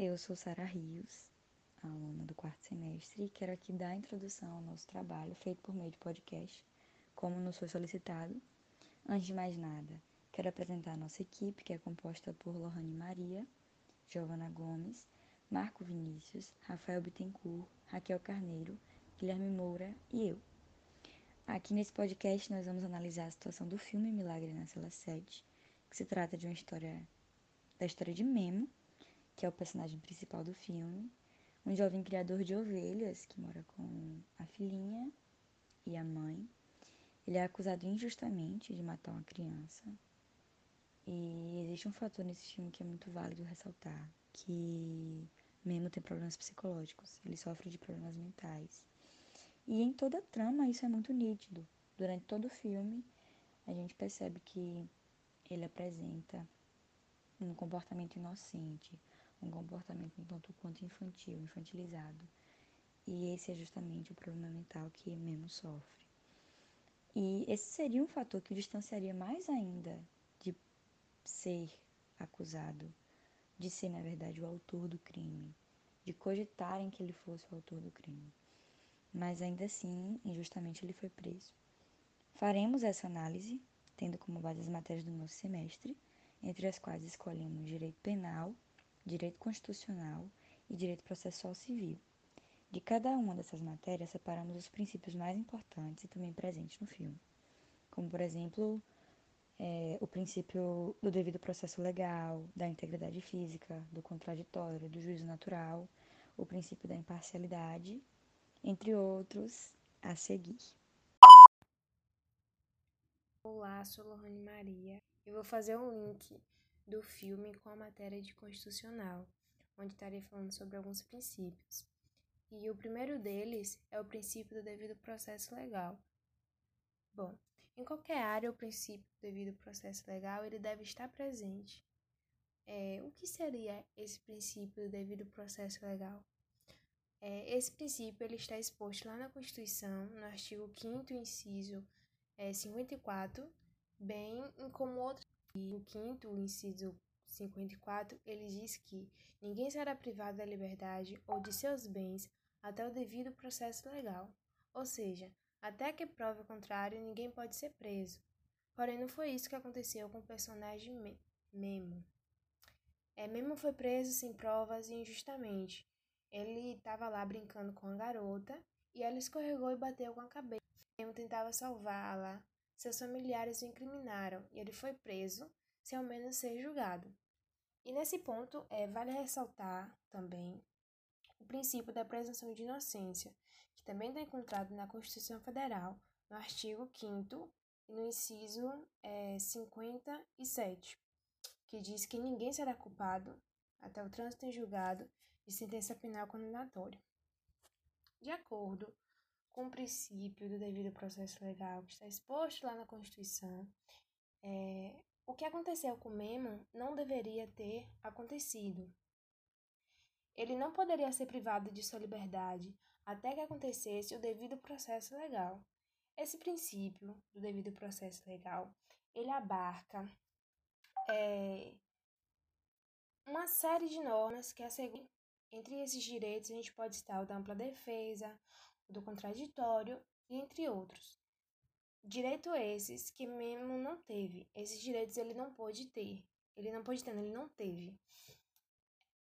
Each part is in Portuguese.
Eu sou Sara Rios, aluna do quarto semestre, e quero aqui dar a introdução ao nosso trabalho feito por meio de podcast, como nos foi solicitado. Antes de mais nada, quero apresentar a nossa equipe, que é composta por Lohane Maria, Giovana Gomes, Marco Vinícius, Rafael Bittencourt, Raquel Carneiro, Guilherme Moura e eu. Aqui nesse podcast nós vamos analisar a situação do filme Milagre na Cela 7, que se trata de uma história da história de Memo, que é o personagem principal do filme, um jovem criador de ovelhas que mora com a filhinha e a mãe. Ele é acusado injustamente de matar uma criança. E existe um fator nesse filme que é muito válido ressaltar, que Memo tem problemas psicológicos, ele sofre de problemas mentais. E em toda a trama isso é muito nítido. Durante todo o filme, a gente percebe que ele apresenta um comportamento inocente, um comportamento um tanto quanto infantil, infantilizado. E esse é justamente o problema mental que Memo sofre. E esse seria um fator que o distanciaria mais ainda de ser acusado, de ser, na verdade, o autor do crime, de cogitarem que ele fosse o autor do crime. Mas ainda assim, injustamente, ele foi preso. Faremos essa análise, tendo como base as matérias do nosso semestre, entre as quais escolhemos direito penal, direito constitucional e direito processual civil. De cada uma dessas matérias, separamos os princípios mais importantes e também presentes no filme, como, por exemplo, é, o princípio do devido processo legal, da integridade física, do contraditório, do juízo natural, o princípio da imparcialidade, entre outros a seguir. Olá, sou Lohane Maria. Eu vou fazer um link do filme com a matéria de constitucional, onde estarei falando sobre alguns princípios. E o primeiro deles é o princípio do devido processo legal. Bom, em qualquer área, o princípio do devido processo legal ele deve estar presente. É, o que seria esse princípio do devido processo legal? É, esse princípio ele está exposto lá na Constituição, no artigo 5 inciso é, 54, bem como outro. E o quinto, o inciso 54, ele diz que ninguém será privado da liberdade ou de seus bens até o devido processo legal. Ou seja, até que prove o contrário, ninguém pode ser preso. Porém, não foi isso que aconteceu com o personagem Memo. É, Memo foi preso sem provas e injustamente. Ele estava lá brincando com a garota e ela escorregou e bateu com a cabeça. Memo tentava salvá-la. Seus familiares o incriminaram e ele foi preso, sem ao menos ser julgado. E nesse ponto, é, vale ressaltar também o princípio da presunção de inocência, que também está encontrado na Constituição Federal, no artigo 5 e no inciso é, 57, que diz que ninguém será culpado até o trânsito em julgado de sentença penal condenatória. De acordo com o princípio do devido processo legal que está exposto lá na Constituição, é, o que aconteceu com Memo não deveria ter acontecido. Ele não poderia ser privado de sua liberdade até que acontecesse o devido processo legal. Esse princípio do devido processo legal, ele abarca é, uma série de normas que asseguram entre esses direitos, a gente pode citar o da ampla defesa, do contraditório e entre outros. Direito esses que mesmo não teve. Esses direitos ele não pôde ter. Ele não pôde ter, ele não teve.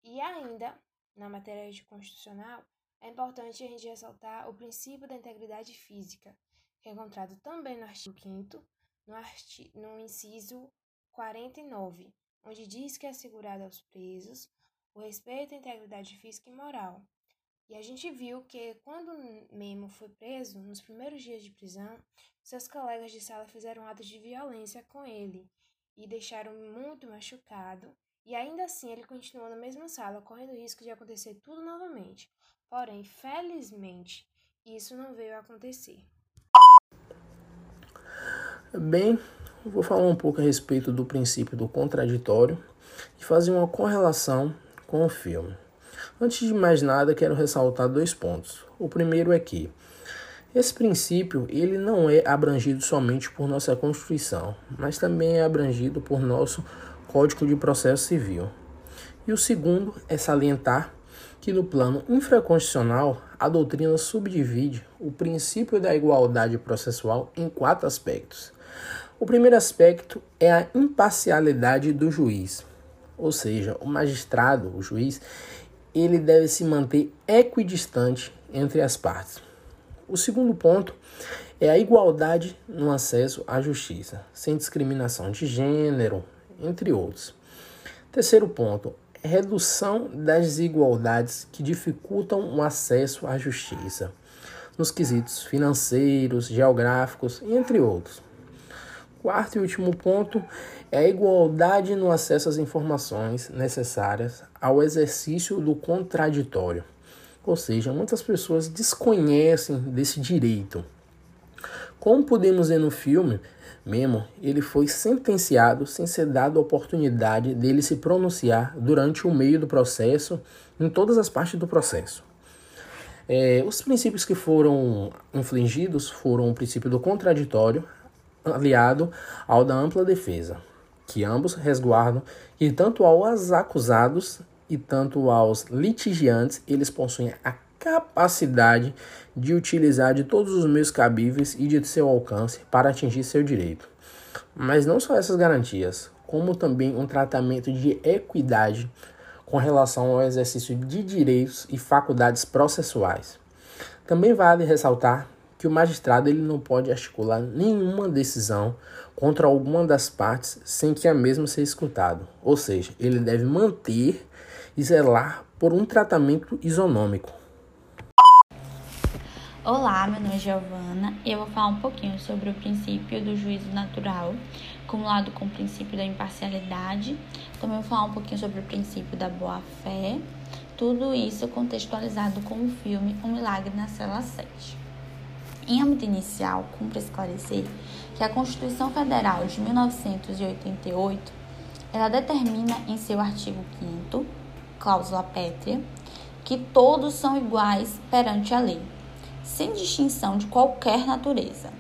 E ainda, na matéria de constitucional, é importante a gente ressaltar o princípio da integridade física, que é encontrado também no artigo 5 no, no inciso 49, onde diz que é assegurado aos presos o respeito à integridade física e moral. E a gente viu que quando Memo foi preso, nos primeiros dias de prisão, seus colegas de sala fizeram atos de violência com ele e deixaram muito machucado. E ainda assim ele continuou na mesma sala, correndo o risco de acontecer tudo novamente. Porém, felizmente, isso não veio a acontecer. Bem, vou falar um pouco a respeito do princípio do contraditório e fazer uma correlação com o filme. Antes de mais nada, quero ressaltar dois pontos. O primeiro é que esse princípio ele não é abrangido somente por nossa Constituição, mas também é abrangido por nosso Código de Processo Civil. E o segundo é salientar que no plano infraconstitucional a doutrina subdivide o princípio da igualdade processual em quatro aspectos. O primeiro aspecto é a imparcialidade do juiz, ou seja, o magistrado, o juiz, ele deve se manter equidistante entre as partes. O segundo ponto é a igualdade no acesso à justiça, sem discriminação de gênero, entre outros. Terceiro ponto, redução das desigualdades que dificultam o acesso à justiça, nos quesitos financeiros, geográficos, entre outros. Quarto e último ponto é a igualdade no acesso às informações necessárias ao exercício do contraditório. Ou seja, muitas pessoas desconhecem desse direito. Como podemos ver no filme, Memo, ele foi sentenciado sem ser dado a oportunidade dele se pronunciar durante o meio do processo, em todas as partes do processo. É, os princípios que foram infligidos foram o princípio do contraditório, aliado ao da ampla defesa, que ambos resguardam que tanto aos acusados e tanto aos litigiantes eles possuem a capacidade de utilizar de todos os meios cabíveis e de seu alcance para atingir seu direito. Mas não só essas garantias, como também um tratamento de equidade com relação ao exercício de direitos e faculdades processuais. Também vale ressaltar que o magistrado ele não pode articular nenhuma decisão contra alguma das partes sem que a mesma seja escutada, ou seja, ele deve manter e zelar por um tratamento isonômico, Olá, meu nome é Giovana e eu vou falar um pouquinho sobre o princípio do juízo natural, acumulado com o princípio da imparcialidade. Também vou falar um pouquinho sobre o princípio da boa-fé. Tudo isso contextualizado com o filme Um Milagre na Cela 7. Em âmbito inicial, cumpre esclarecer que a Constituição Federal de 1988 ela determina em seu artigo 5 cláusula pétrea, que todos são iguais perante a lei sem distinção de qualquer natureza,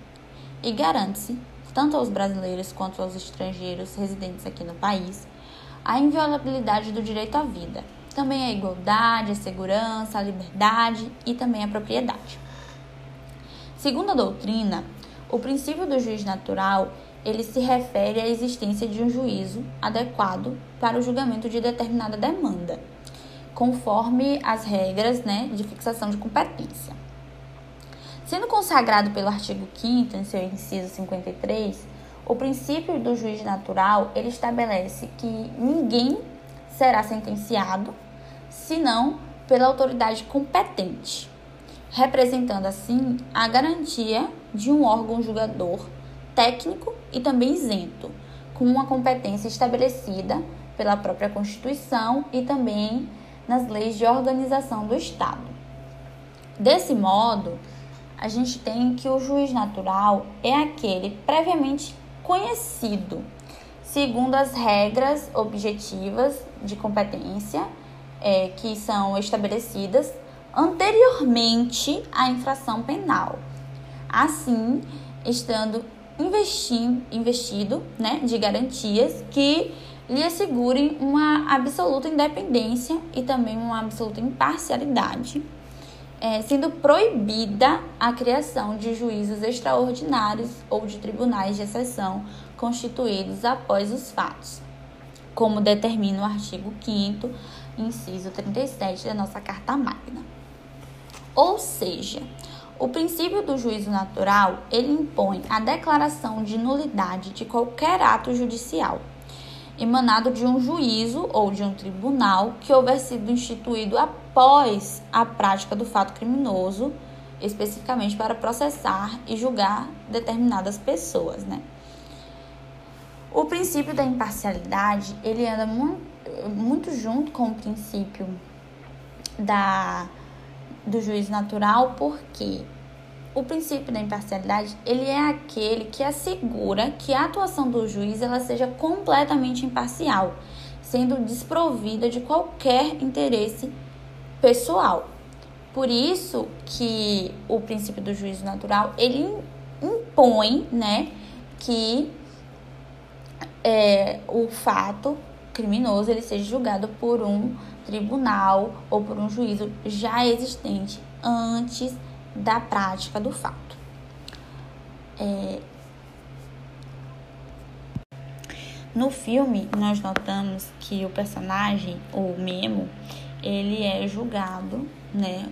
e garante-se, tanto aos brasileiros quanto aos estrangeiros residentes aqui no país, a inviolabilidade do direito à vida, também a igualdade, a segurança, a liberdade e também a propriedade. Segundo a doutrina, o princípio do juiz natural ele se refere à existência de um juízo adequado para o julgamento de determinada demanda, conforme as regras né, de fixação de competência. Sendo consagrado pelo artigo 5 em seu inciso 53, o princípio do juiz natural, ele estabelece que ninguém será sentenciado senão pela autoridade competente, representando assim a garantia de um órgão julgador técnico e também isento, com uma competência estabelecida pela própria Constituição e também nas leis de organização do Estado. Desse modo, a gente tem que o juiz natural é aquele previamente conhecido, segundo as regras objetivas de competência é, que são estabelecidas anteriormente à infração penal. Assim, estando investido né, de garantias que lhe assegurem uma absoluta independência e também uma absoluta imparcialidade é, sendo proibida a criação de juízos extraordinários ou de tribunais de exceção constituídos após os fatos, como determina o artigo 5 inciso 37 da nossa Carta Magna. Ou seja, o princípio do juízo natural, ele impõe a declaração de nulidade de qualquer ato judicial emanado de um juízo ou de um tribunal que houver sido instituído após a prática do fato criminoso, especificamente para processar e julgar determinadas pessoas, né? O princípio da imparcialidade, ele anda muito, muito junto com o princípio da, do juízo natural, porque o princípio da imparcialidade, ele é aquele que assegura que a atuação do juiz ela seja completamente imparcial, sendo desprovida de qualquer interesse pessoal. Por isso que o princípio do juízo natural, ele impõe, né, que é, o fato criminoso ele seja julgado por um tribunal ou por um juízo já existente antes da prática do fato. É... No filme, nós notamos que o personagem, o Memo, ele é julgado, né?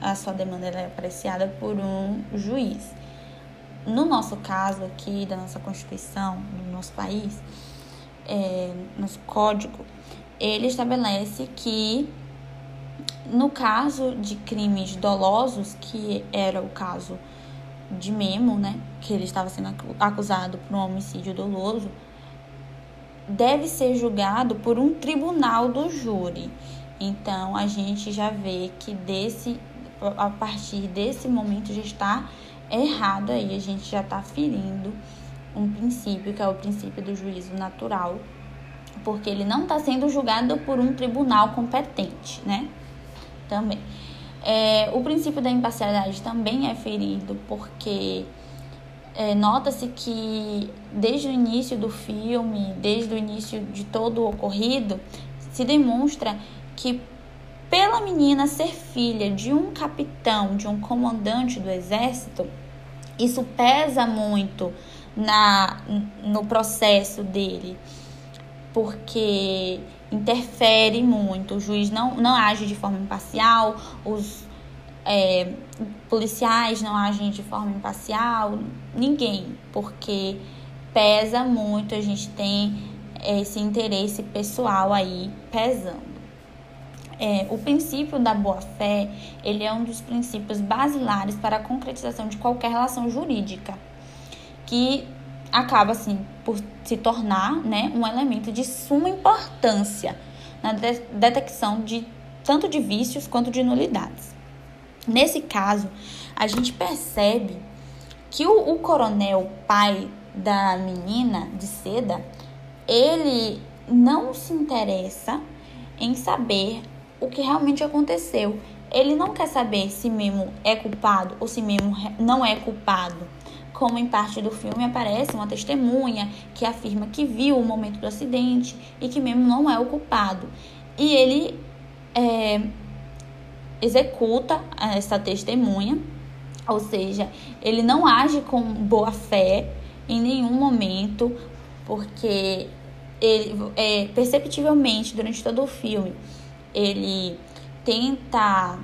A sua demanda é apreciada por um juiz. No nosso caso aqui, da nossa Constituição, no nosso país, é, nosso código, ele estabelece que no caso de crimes dolosos, que era o caso de Memo, né, que ele estava sendo acusado por um homicídio doloso, deve ser julgado por um tribunal do júri. Então a gente já vê que desse a partir desse momento já está errado aí, a gente já está ferindo um princípio que é o princípio do juízo natural, porque ele não está sendo julgado por um tribunal competente, né? Também. É, o princípio da imparcialidade também é ferido, porque é, nota-se que desde o início do filme, desde o início de todo o ocorrido, se demonstra que pela menina ser filha de um capitão, de um comandante do exército, isso pesa muito na no processo dele, porque interfere muito. O juiz não, não age de forma imparcial, os é, policiais não agem de forma imparcial, ninguém, porque pesa muito, a gente tem esse interesse pessoal aí pesando. É, o princípio da boa-fé, ele é um dos princípios basilares para a concretização de qualquer relação jurídica, que acaba, assim, por se tornar né, um elemento de suma importância na de detecção de tanto de vícios quanto de nulidades. Nesse caso, a gente percebe que o, o coronel, pai da menina de seda, ele não se interessa em saber o que realmente aconteceu. Ele não quer saber se Memo é culpado ou se Memo não é culpado. Como em parte do filme aparece uma testemunha que afirma que viu o momento do acidente e que Memo não é o culpado. E ele é, executa essa testemunha, ou seja, ele não age com boa fé em nenhum momento, porque ele é, perceptivelmente durante todo o filme ele tenta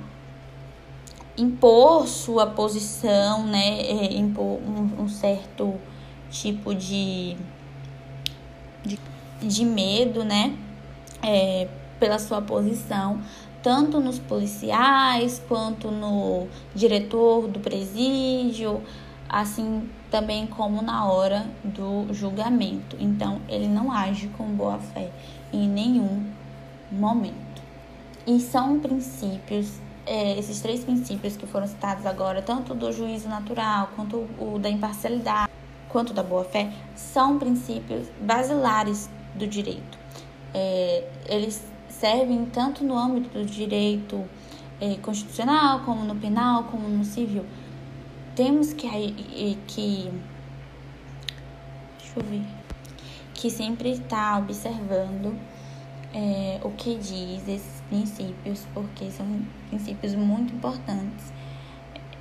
impor sua posição, né, é, impor um, um certo tipo de, de, de medo, né, é, pela sua posição, tanto nos policiais quanto no diretor do presídio, assim também como na hora do julgamento. Então, ele não age com boa fé em nenhum momento. E são princípios, é, esses três princípios que foram citados agora, tanto do juízo natural, quanto o da imparcialidade, quanto da boa-fé, são princípios basilares do direito. É, eles servem tanto no âmbito do direito é, constitucional, como no penal, como no civil. Temos que, que deixa eu ver, que sempre estar tá observando é, o que diz princípios, porque são princípios muito importantes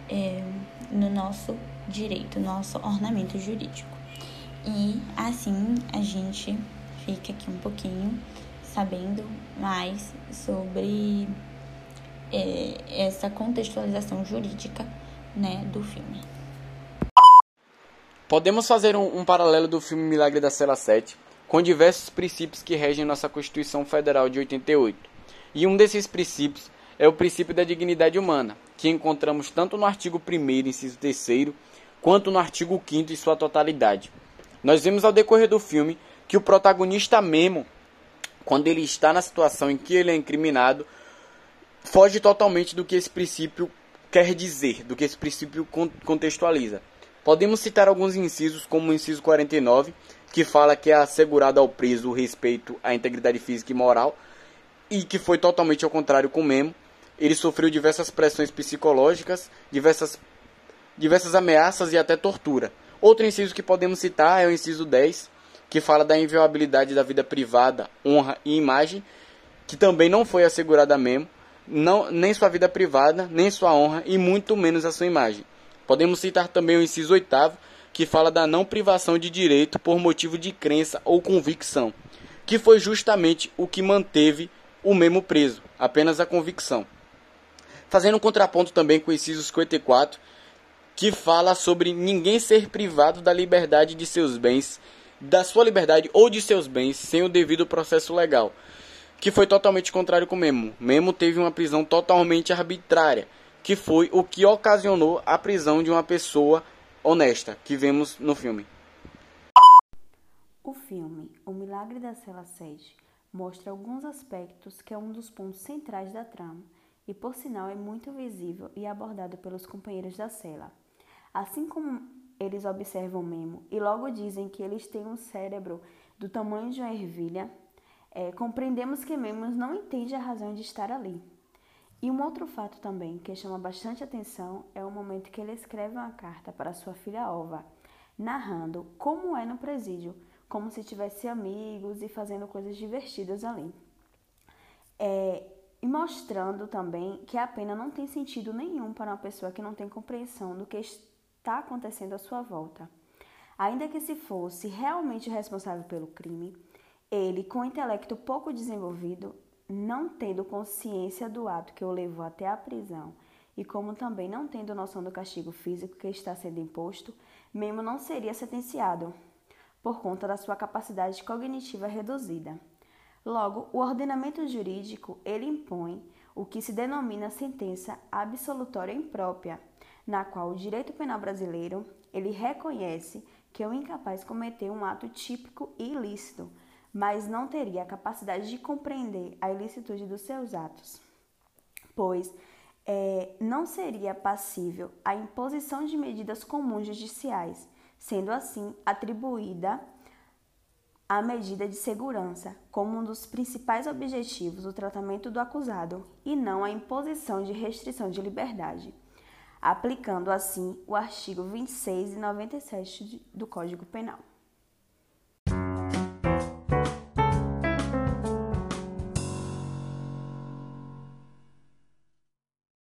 é, no nosso direito, nosso ornamento jurídico. E assim a gente fica aqui um pouquinho sabendo mais sobre é, essa contextualização jurídica né, do filme. Podemos fazer um, um paralelo do filme Milagre da Cela 7 com diversos princípios que regem nossa Constituição Federal de 88. E um desses princípios é o princípio da dignidade humana, que encontramos tanto no artigo 1 inciso 3 quanto no artigo 5 em sua totalidade. Nós vemos ao decorrer do filme que o protagonista mesmo, quando ele está na situação em que ele é incriminado, foge totalmente do que esse princípio quer dizer, do que esse princípio contextualiza. Podemos citar alguns incisos, como o inciso 49, que fala que é assegurado ao preso o respeito à integridade física e moral, e que foi totalmente ao contrário com Memo. Ele sofreu diversas pressões psicológicas, diversas, diversas ameaças e até tortura. Outro inciso que podemos citar é o inciso 10, que fala da inviolabilidade da vida privada, honra e imagem, que também não foi assegurada mesmo, não, nem sua vida privada, nem sua honra e muito menos a sua imagem. Podemos citar também o inciso oitavo, que fala da não privação de direito por motivo de crença ou convicção, que foi justamente o que manteve o mesmo preso, apenas a convicção. Fazendo um contraponto também com o inciso 54, que fala sobre ninguém ser privado da liberdade de seus bens, da sua liberdade ou de seus bens sem o devido processo legal, que foi totalmente contrário com Memo. Memo teve uma prisão totalmente arbitrária, que foi o que ocasionou a prisão de uma pessoa honesta, que vemos no filme. O filme O Milagre da Cela 7 mostra alguns aspectos que é um dos pontos centrais da trama e, por sinal, é muito visível e abordado pelos companheiros da cela. Assim como eles observam Memo e logo dizem que eles têm um cérebro do tamanho de uma ervilha, é, compreendemos que Memo não entende a razão de estar ali. E um outro fato também que chama bastante atenção é o momento que ele escreve uma carta para sua filha Ova, narrando como é no presídio, como se tivesse amigos e fazendo coisas divertidas ali. É, e mostrando também que a pena não tem sentido nenhum para uma pessoa que não tem compreensão do que está acontecendo à sua volta. Ainda que se fosse realmente responsável pelo crime, ele, com intelecto pouco desenvolvido, não tendo consciência do ato que o levou até a prisão e como também não tendo noção do castigo físico que está sendo imposto, mesmo não seria sentenciado, por conta da sua capacidade cognitiva reduzida. Logo, o ordenamento jurídico ele impõe o que se denomina sentença absolutória imprópria, na qual o direito penal brasileiro ele reconhece que o incapaz cometeu um ato típico e ilícito, mas não teria a capacidade de compreender a ilicitude dos seus atos, pois é, não seria passível a imposição de medidas comuns judiciais, sendo assim atribuída a medida de segurança como um dos principais objetivos do tratamento do acusado e não a imposição de restrição de liberdade aplicando assim o artigo 26 e 97 do Código Penal.